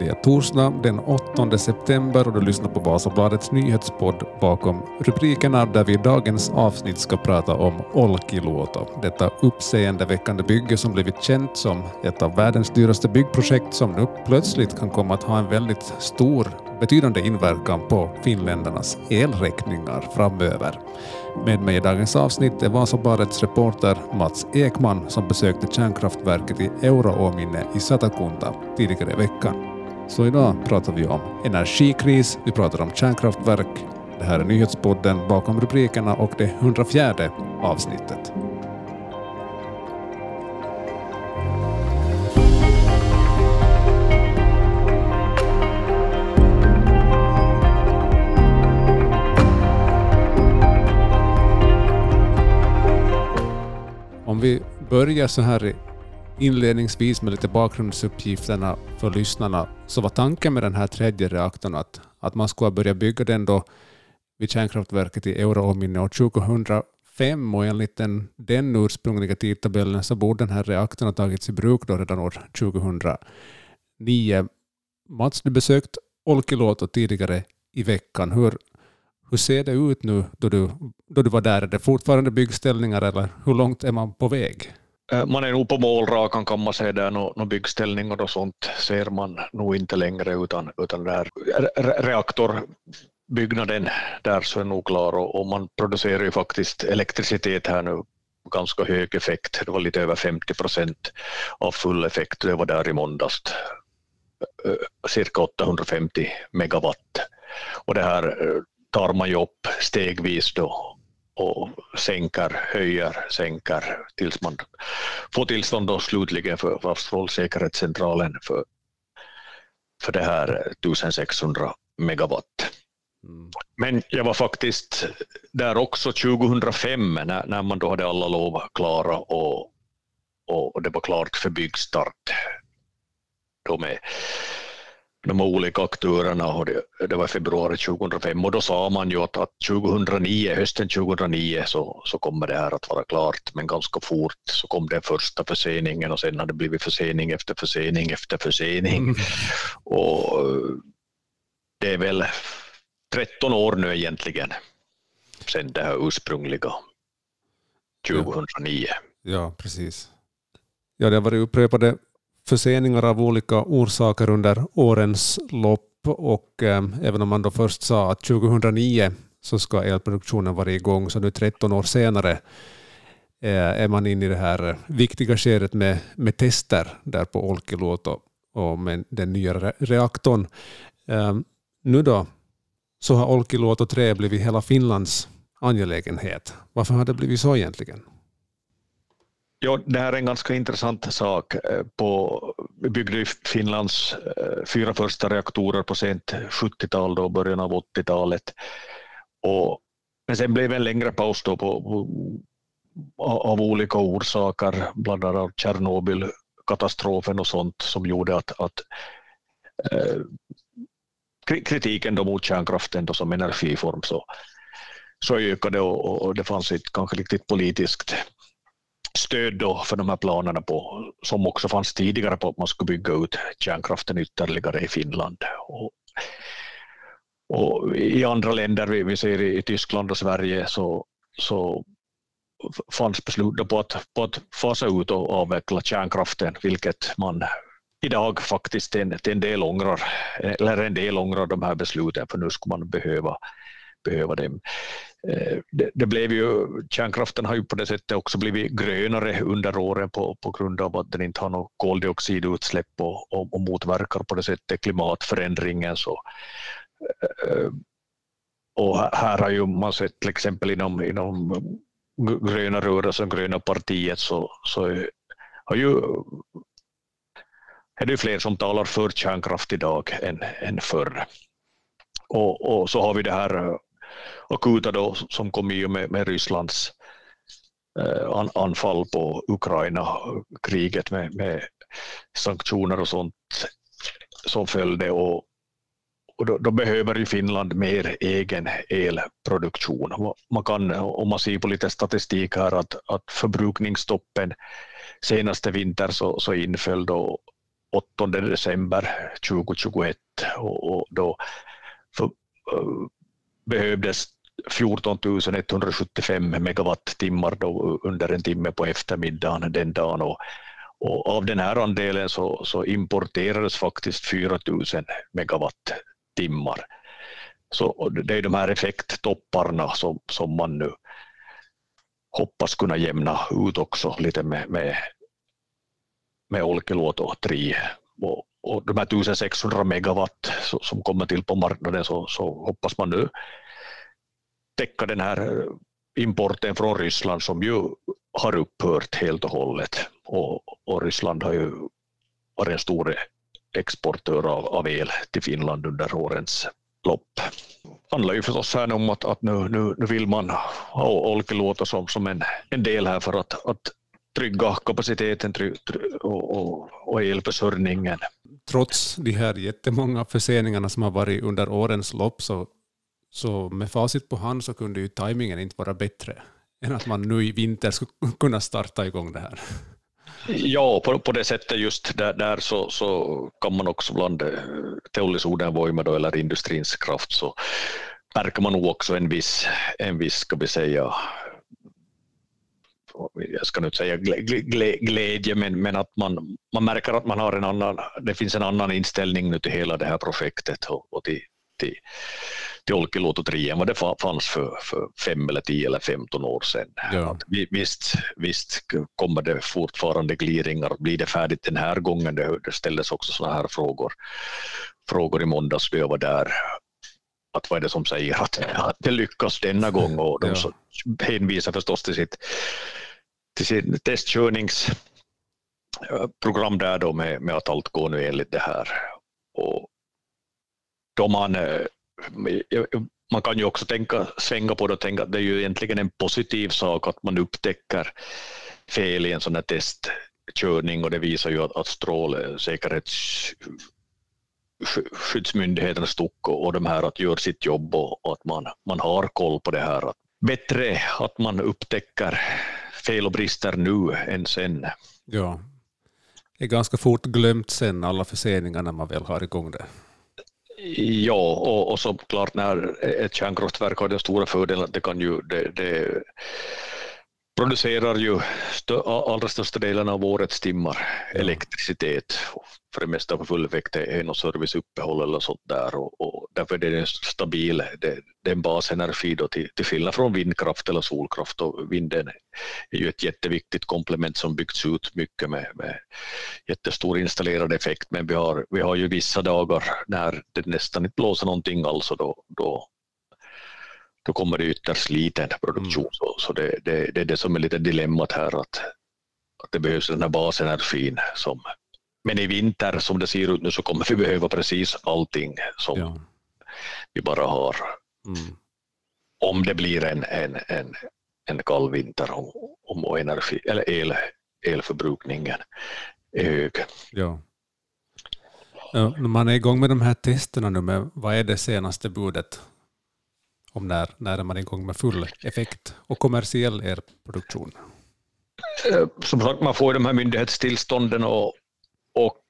Det är torsdag den 8 september och du lyssnar på Vasabladets nyhetspodd bakom rubrikerna där vi i dagens avsnitt ska prata om Olkiluoto, detta uppseendeväckande bygge som blivit känt som ett av världens dyraste byggprojekt som nu plötsligt kan komma att ha en väldigt stor, betydande inverkan på finländarnas elräkningar framöver. Med mig i dagens avsnitt är Vasabladets reporter Mats Ekman som besökte kärnkraftverket i Euraåminne i Satakunta tidigare i veckan. Så idag pratar vi om energikris, vi pratar om kärnkraftverk. Det här är nyhetspodden bakom rubrikerna och det 104 avsnittet. Om vi börjar så här inledningsvis med lite bakgrundsuppgifterna för lyssnarna så var tanken med den här tredje reaktorn att, att man skulle börja bygga den då vid kärnkraftverket i Euraåminne år 2005 och enligt den, den ursprungliga tidtabellen så borde den här reaktorn ha tagits i bruk då redan år 2009. Mats, du besökt Olkiluoto tidigare i veckan. Hur, hur ser det ut nu då du, då du var där? Är det fortfarande byggställningar eller hur långt är man på väg? Eh, man är nog på målrakan kan man säga. Där, några byggställningar och sånt ser man nog inte längre utan, utan där reaktorbyggnaden där så är nog klar och, och, man producerar ju faktiskt elektricitet här nu. Ganska hög effekt, det var lite över 50 procent av full effekt, det var där i måndags. Eh, eh, cirka 850 megawatt. Och det här tar man ju upp stegvis då och sänker, höjer, sänker tills man får tillstånd då slutligen för, strålsäkerhetscentralen för, för det här 1600 megawatt. Mm. Men jag var faktiskt där också 2005 när, när man då hade alla lov klara och, och det var klart för byggstart. Då med de olika aktörerna och det, det var februari 2005 och då sa man ju att, att 2009, hösten 2009 så, så kommer det här att vara klart men ganska fort så kom den första förseningen och sen har det blivit försening efter försening efter försening mm. och det är väl 13 år nu egentligen sen det här ursprungliga 2009. Ja, precis. Ja, det har varit upprepade förseningar av olika orsaker under årens lopp och eh, även om man då först sa att 2009 så ska elproduktionen vara igång så nu 13 år senare eh, är man inne i det här viktiga skedet med, med tester där på Olkiluoto och med den nya re reaktorn. Eh, nu då så har Olkiluoto 3 blivit hela Finlands angelägenhet. Varför har det blivit så egentligen? Ja, det här är en ganska intressant sak. Eh, på, vi byggde i Finlands eh, fyra första reaktorer på sent 70-tal och början av 80-talet. Och, men sen blev det en längre paus då på, på, av olika orsaker, bland annat Tjernobylkatastrofen och sånt som gjorde att, att eh, kritiken då mot kärnkraften då som energiform så, så ökade och, och det fanns ett kanske riktigt politiskt stöd då för de här planerna på, som också fanns tidigare på att man skulle bygga ut kärnkraften ytterligare i Finland. Och, och I andra länder, vi, vi ser i Tyskland och Sverige, så, så fanns beslut på att, på att fasa ut och avveckla kärnkraften, vilket man idag faktiskt en, till en del ångrar, eller en del ångrar de här besluten, för nu skulle man behöva, behöva dem. Eh, det, det, blev ju, kärnkraften har ju på det sättet också blivit grönare under åren på, på grund av att den inte har något koldioxidutsläpp och, och, och motverkar på det sättet klimatförändringen. Så, eh, och här har ju man sett till exempel inom, inom gröna rörelsen, gröna partiet, så, så eh, har ju är det fler som talar för kärnkraft idag än, än förr. Och, och så har vi det här akuta då, som kom i och med, med Rysslands eh, an, anfall på Ukraina, kriget med, med sanktioner och sånt som följde och, och då, då, behöver ju Finland mer egen elproduktion. Man kan, om man ser på lite statistik här, att, att förbrukningsstoppen senaste vinter så, så inföll då 8 december 2021 och, och då för, uh, behövdes 14 175 megawattimmar då under en timme på eftermiddagen den dagen. Och, och av den här andelen så, så importerades faktiskt 4 000 megawattimmar. Så det är de här effekttopparna som, som man nu hoppas kunna jämna ut också lite med, med, med Olkiluoto 3. Och, och de här 1600 megawatt som kommer till på marknaden så, så hoppas man nu täcka den här importen från Ryssland som ju har upphört helt och hållet. Och, och Ryssland har ju varit en stor exportör av, av el till Finland under årens lopp. Det handlar ju förstås här om att, att nu, nu, nu vill man ha Olkiluoto som, som en, en del här för att, att trygga kapaciteten try, try, och, och, och elförsörjningen. Trots de här jättemånga förseningarna som har varit under årens lopp så, så med facit på hand så kunde ju tajmingen inte vara bättre än att man nu i vinter skulle kunna starta igång det här. Ja, på, på det sättet just där, där så, så kan man också bland eh, teollisuuden voima då, eller industrins kraft så märker man nog också en viss, en viss ska vi säga, jag ska inte säga glädje, men, men att man, man märker att man har en annan, det finns en annan inställning nu till hela det här projektet och, och till, till, till Olkiluoto 3 än vad det fanns för, för fem eller tio eller femton år sedan. Ja. Att visst, visst kommer det fortfarande gliringar, blir det färdigt den här gången? Det, det ställdes också sådana här frågor, frågor i måndags då jag var där att vad är det som säger att, att det lyckas denna gång och de ja. hänvisar förstås till sitt, till sin testkörningsprogram där då med, med att allt går nu enligt det här. Och då man, eh, man kan ju också tänka, svänga på det och tänka att det är ju egentligen en positiv sak att man upptäcker fel i en sån här testkörning och det visar ju att, att strålsäkerhetsskyddsmyndigheterna eh, stuck och de här att göra sitt jobb och, att man, man har koll på det här. Bättre att man upptäcker fel och brister nu än sen. Ja, det är ganska fort glömt sen alla förseningar när man väl har igång det. Ja, och, och såklart när ett kärnkraftverk har den stora fördelen att det kan ju det, det producerar ju stö, allra största delen av årets timmar. Elektricitet. För det mesta på full effekt är något serviceuppehåll eller sånt där. Och, och därför är det en stabil, det, det är en basenergi då till, till skillnad från vindkraft eller solkraft. Och vinden är ju ett jätteviktigt komplement som byggts ut mycket med, med jättestor installerad effekt. Men vi har, vi har ju vissa dagar när det nästan inte blåser någonting alls och då, då då kommer det ytterst liten produktion. Mm. Så, så det, det, det, är det som är lite dilemmat här att, att det behövs den här basenergin. Som, men i vinter som det ser ut nu så kommer vi behöva precis allting som ja. vi bara har. Mm. Om det blir en, en, en, en kall vinter om, om energi, eller el, elförbrukningen är hög. Ja. När man är igång med de här testerna nu, med, vad är det senaste budet om när, när är man igång med full effekt och kommersiell elproduktion? Eh, som sagt, man får de här myndighetstillstånden och, och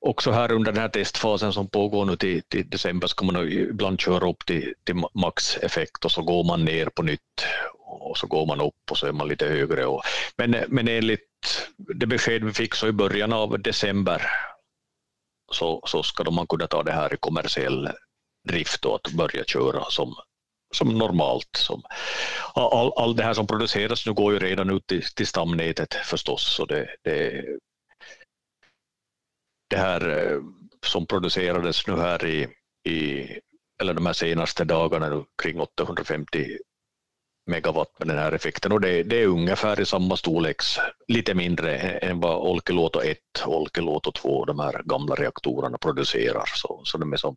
också här under den här testfasen som pågår nu till, till december ska man ibland köra upp till, till maxeffekt och så går man ner på nytt och så går man upp och så är man lite högre. Och, men, men enligt det besked vi fick så i början av december så, så ska man kunna ta det här i kommersiell drift och att börja köra som, som normalt. Som, all, all det här som produceras nu går ju redan ut till, till stamnätet förstås. Så det, det, det här eh, som producerades nu här i, i eller de här senaste dagarna kring 850 megawatt med den här effekten och det, det, är ungefär i samma storleks, lite mindre än vad Olkiluoto 1 och Olkiluoto 2, de här gamla reaktorerna producerar. Så, så de är som,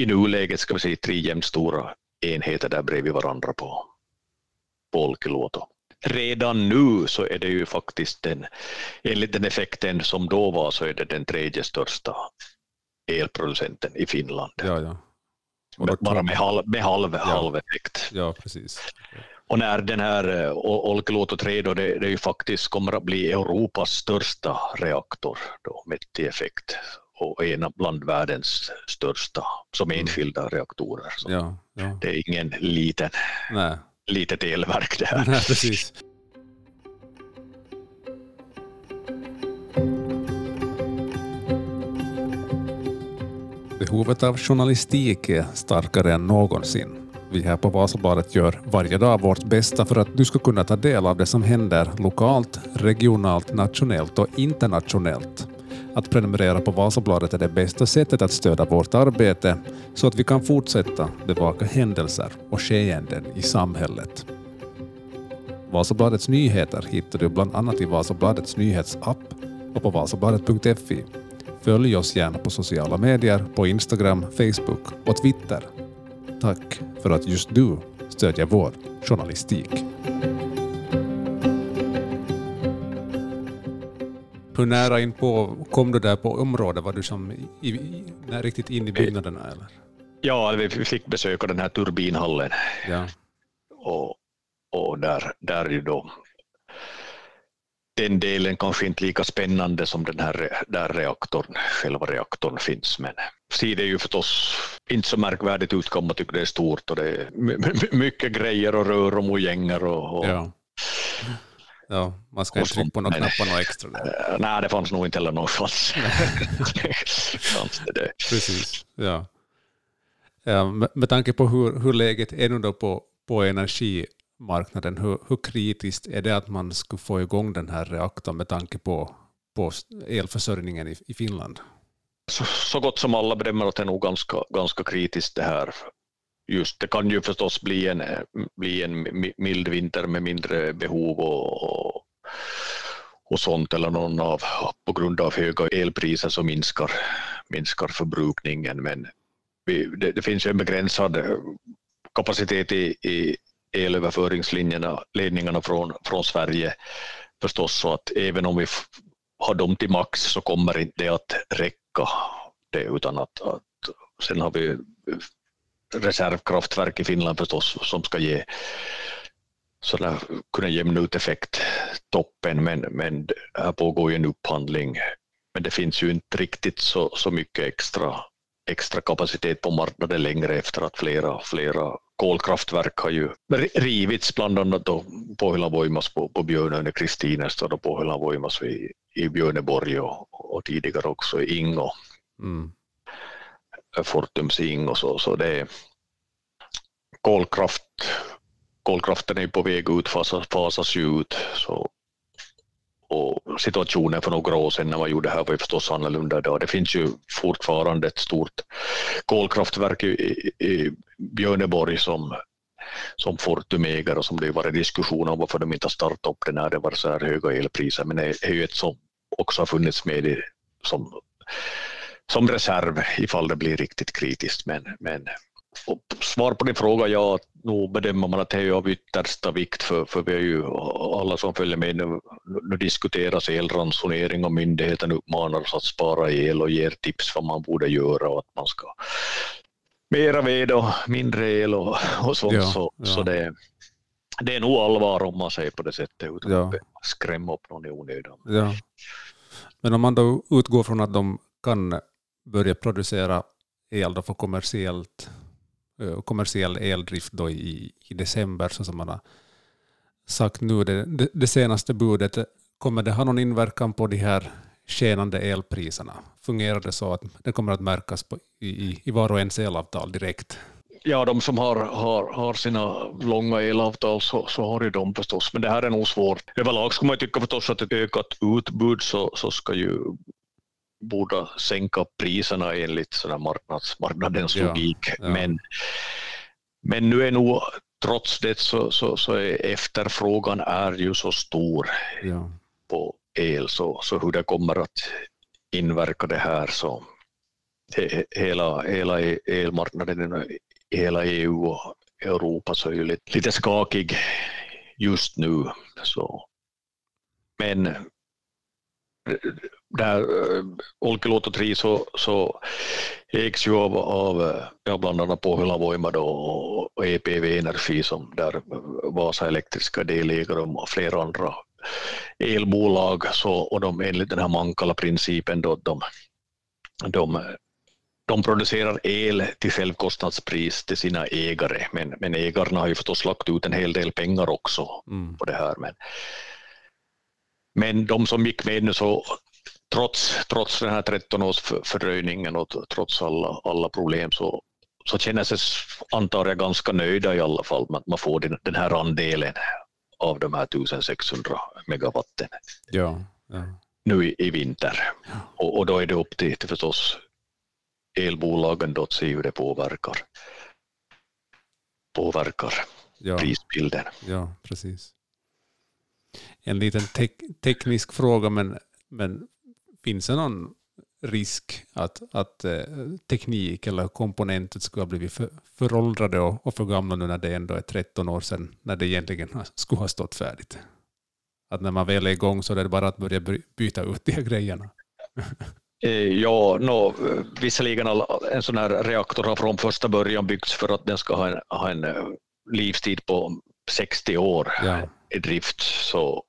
i nuläget ska vi säga tre jämnt stora enheter där bredvid varandra på, på Olkiluoto. Redan nu så är det ju faktiskt den, enligt den effekten som då var så är det den tredje största elproducenten i Finland. Ja, ja. Bara med halv, med halv, ja. halv effekt. Ja, precis. Och när den här uh, Olkiluoto 3 då, det, det ju faktiskt kommer att bli Europas största reaktor då, med effekt och en bland världens största som mm. enskilda reaktorer. Så ja, ja. Det är ingen liten, Nej. litet elverk det här. Nej, precis. Behovet av journalistik är starkare än någonsin. Vi här på Vasabladet gör varje dag vårt bästa för att du ska kunna ta del av det som händer lokalt, regionalt, nationellt och internationellt. Att prenumerera på Vasabladet är det bästa sättet att stödja vårt arbete så att vi kan fortsätta bevaka händelser och skeenden i samhället. Vasabladets nyheter hittar du bland annat i Vasabladets nyhetsapp och på vasabladet.fi. Följ oss gärna på sociala medier, på Instagram, Facebook och Twitter. Tack för att just du stödjer vår journalistik. Hur nära in på kom du där på området? Var du som i, i, riktigt in i byggnaderna? Eller? Ja, vi fick besöka den här turbinhallen. Ja. Och, och där, där är ju då den delen kanske inte lika spännande som den här där reaktorn, själva reaktorn finns. Men ser det ju förstås inte så märkvärdigt ut kan man tycka det är stort och det är mycket grejer och rör och mojänger och, och ja. Ja, man ska inte trycka på några knappar några extra. Där. Eh, nej, det fanns nog inte heller det det. Precis, ja. ja med, med tanke på hur, hur läget är nu då på, på marknaden. hur, hur kritiskt är det att man skulle få igång den här reaktorn med tanke på, på elförsörjningen i, i Finland? Så, så gott som alla bedömer att det är nog ganska, ganska kritiskt det här just det kan ju förstås bli en, bli en mild vinter med mindre behov och, och, och sånt eller någon av, på grund av höga elpriser så minskar, minskar förbrukningen men vi, det, det, finns en begränsad kapacitet i, i elöverföringslinjerna från, från Sverige. Förstås så att även om vi har dem till max så kommer inte det att räcka det utan att, att sen har vi reservkraftverk i Finland förstås som ska ge sådär, kunna jämna ut effekt toppen men, men här pågår ju en upphandling. Men det finns ju inte riktigt så, så mycket extra, extra kapacitet på marknaden längre efter att flera, flera kolkraftverk har ju rivits, bland annat då Pohjolan Voimas på, på Björnön i Kristinestad och Pohjolan Voimas i, i Björneborg och, och tidigare också i Ingo. Mm. Fortums Ingo så, så det är kolkraft, kolkraften är på väg ut, fasas, fasas ut. Så, och situationen för några år sedan när man gjorde det här var ju förstås annorlunda idag. Det finns ju fortfarande ett stort kolkraftverk i, i Björneborg som, som Fortum äger och som det varit diskussion om varför de inte har startat upp det när det var så här höga elpriser. Men det är ju ett som också har funnits med i, som, som reserv ifall det blir riktigt kritiskt. Men, men svar på din fråga, ja, nu bedömer man att det är av yttersta vikt för, för vi är ju alla som följer med nu, nu diskuteras elransonering och myndigheten uppmanar oss att spara el och ger tips vad man borde göra och att man ska mera ved och mindre el och, och sånt. Ja, så, ja. så det, det är nog allvar om man säger på det sättet utan ja. att skrämma upp någon i onödan. Ja. Men om man då utgår från att de kan börja producera el då för kommersiellt Eh, kommersiell eldrift då i, i december, så som man har sagt nu, det, det, det, senaste budet. Kommer det ha någon inverkan på de här skenande elpriserna? Fungerar det så att det kommer att märkas på, i, i var och ens elavtal direkt? Ja, de som har, har, har sina långa elavtal så, så har ju de förstås, men det här är nog svårt. Överlag skulle man ju tycka förstås att ett ökat utbud så, så ska ju borde sänka priserna enligt sådana marknads, marknadens ja, logik. Ja. Men, men nu är nog trots det så, så, så är efterfrågan är ju så stor ja. på el så, så hur det kommer att inverka det här så hela, hela elmarknaden i hela EU och Europa så är ju lite, lite skakig just nu. Så. Men där uh, Olkiluoto 3 så, så ägs ju av, av ja, bland annat Pohjola Voima då och EPV Energi som där Vasa Elektriska delägare och flera andra elbolag så, och de enligt den här Mankala-principen då de, de, de producerar el till självkostnadspris till sina ägare men, men ägarna har ju förstås lagt ut en hel del pengar också mm. på det här men, men de som gick med nu så trots, trots den här 13 års fördröjningen och trots alla, alla problem så, så känner sig, antar jag, ganska nöjda i alla fall med att man får den, den här andelen av de här 1600 megawatten ja, ja. nu i, i vinter. Ja. Och, och, då är det upp till, till förstås elbolagen då att se hur det påverkar, påverkar prisbilden. Ja, precis. En liten tek teknisk fråga, men, men finns det någon risk att, att eh, teknik eller komponenter skulle ha blivit för, föråldrade och, och för gamla nu när det ändå är 13 år sedan, när det egentligen skulle ha stått färdigt? Att när man väl är igång så är det bara att börja byta ut de här grejerna. Eh, ja, no, visserligen en sån här reaktor har från första början byggts för att den ska ha en, ha en eh, livstid på 60 år ja. i drift. Så,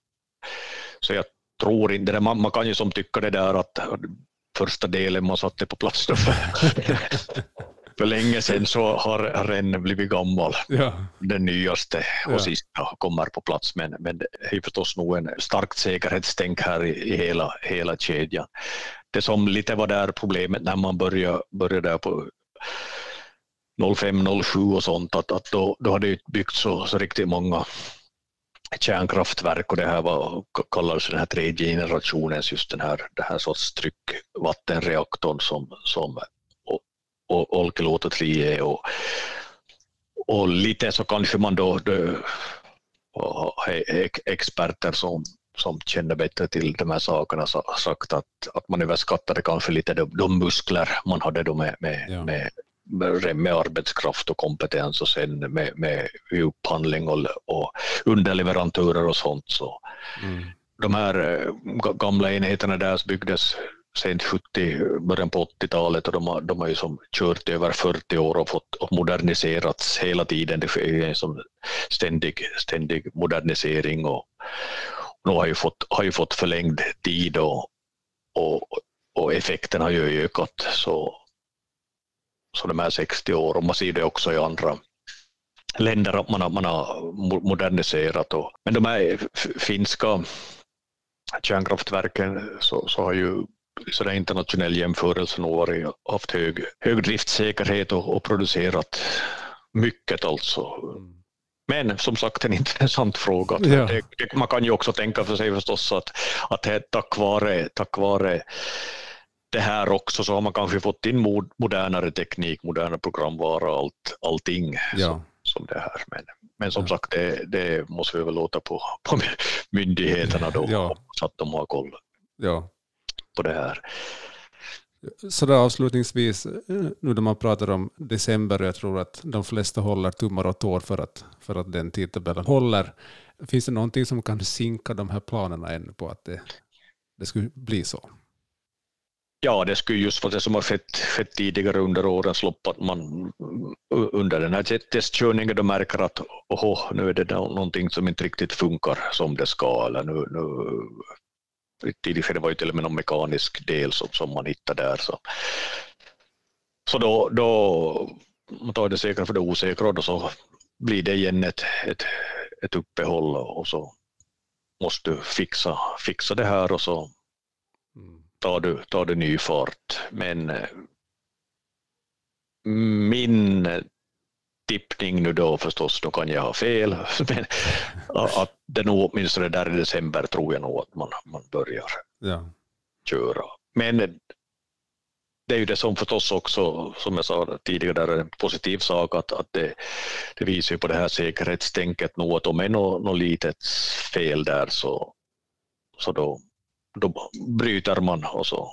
så jag tror inte det. Man, man kan ju som tycka det där att första delen man satte på plats då för, för länge sedan så har den blivit gammal. Ja. Den nyaste och ja. sista kommer på plats men, men det är förstås nog en starkt säkerhetstänk här i, i hela, hela kedjan. Det som lite var där problemet när man började, började där på 05-07 och sånt att, att då, då hade det byggts så, så riktigt många kärnkraftverk och det här var, kallades den här tredje generationens, just den här, det här sorts tryckvattenreaktorn som, som Olkiluoto 3 är och, och lite så kanske man då, då experter som, som känner bättre till de här sakerna sagt att, att man överskattade kanske lite de, de muskler man hade då med, med, ja. med med arbetskraft och kompetens och sen med, med upphandling och, och underleverantörer och sånt. Så mm. De här eh, gamla enheterna där byggdes sent 70, början på 80-talet och de har, de har ju som kört över 40 år och fått och moderniserats hela tiden. Det sker en som ständig, ständig modernisering och, och har ju fått, har ju fått förlängd tid och, och, och effekten har ju ökat. Så så de här 60 år och man ser det också i andra länder att man har, man har moderniserat. Och, men de här finska kärnkraftverken så, så har ju så det internationell jämförelse nog varit, haft hög, hög driftsäkerhet och, och producerat mycket alltså. Men som sagt en intressant fråga. Ja. Det, man kan ju också tänka för sig förstås att, att det tack vare, tack vare det här också så har man kanske fått in modernare teknik, moderna programvara, allt, allting ja. som, som det här. Men, men som ja. sagt, det, det, måste vi väl låta på, på myndigheterna då, ja. så att de har koll ja. på det här. Så där avslutningsvis, nu när man pratar om december, jag tror att de flesta håller tummar och tår för att, för att den tidtabellen håller. Finns det någonting som kan sinka de här planerna ännu på att det, det skulle bli så? Ja, det skulle just vara det som har skett, skett tidigare under årens lopp, att man under den här testkörningen då märker att oho, nu är det någonting som inte riktigt funkar som det ska, eller nu, nu tidigare var det till och med någon mekanisk del som, som man hittade där. Så, så då, då man tar det säkra för det osäkra och så blir det igen ett, ett, ett uppehåll och så måste du fixa, fixa det här och så tar du, tar du ny fart. Men eh, min tippning nu då förstås, då kan jag ha fel, men att det nog åtminstone där i december tror jag nog att man, man börjar ja. köra. Men det är ju det som förstås också, som jag sa tidigare, är en positiv sak att, att det, det visar ju på det här säkerhetstänket nog att om det är något, något litet fel där så, så då, då bryter man och så,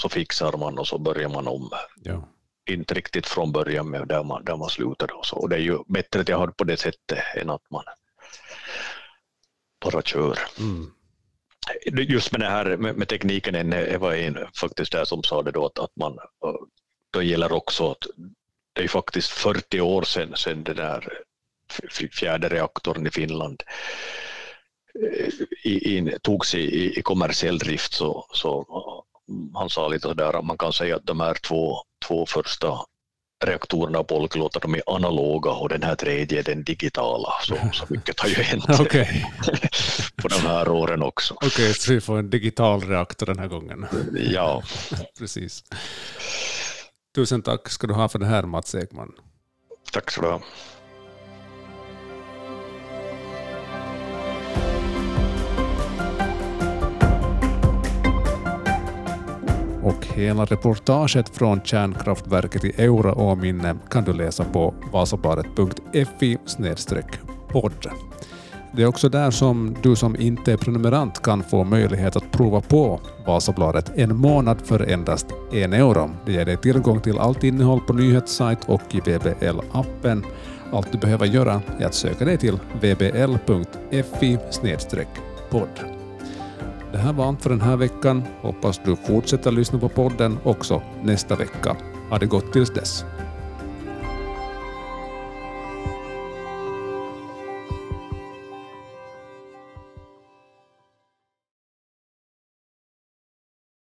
så fixar man och så börjar man om. Ja. Inte riktigt från början med där man, där man slutade. Och, så. och det är ju bättre att jag har på det sättet än att man bara kör. Mm. just med det här med, med tekniken, det var en faktiskt där som sa det då att, att man då gäller också att det är faktiskt 40 år sedan, sedan den där fjärde reaktorn i Finland eh, i, in, togs i, i kommersiell drift så, så han sa lite sådär att man kan säga att de här två, två första reaktorerna på Olkiluoto de är analoga och den här tredje är den digitala. Så, så mycket har ju hänt okay. på de här åren också. Okej, okay, så vi får en digital reaktor den här gången. Ja. Precis. Tusen tack ska du ha för det här Mats Ekman. Tack så du ha. Och hela reportaget från kärnkraftverket i Euraåminne kan du läsa på vasabladet.fi podd. Det är också där som du som inte är prenumerant kan få möjlighet att prova på Vasabladet en månad för endast en euro. Det ger dig tillgång till allt innehåll på nyhetssajt och i VBL-appen. Allt du behöver göra är att söka dig till vbl.fi podd. Det här var allt för den här veckan. Hoppas du fortsätter lyssna på podden också nästa vecka. Ha det gott tills dess.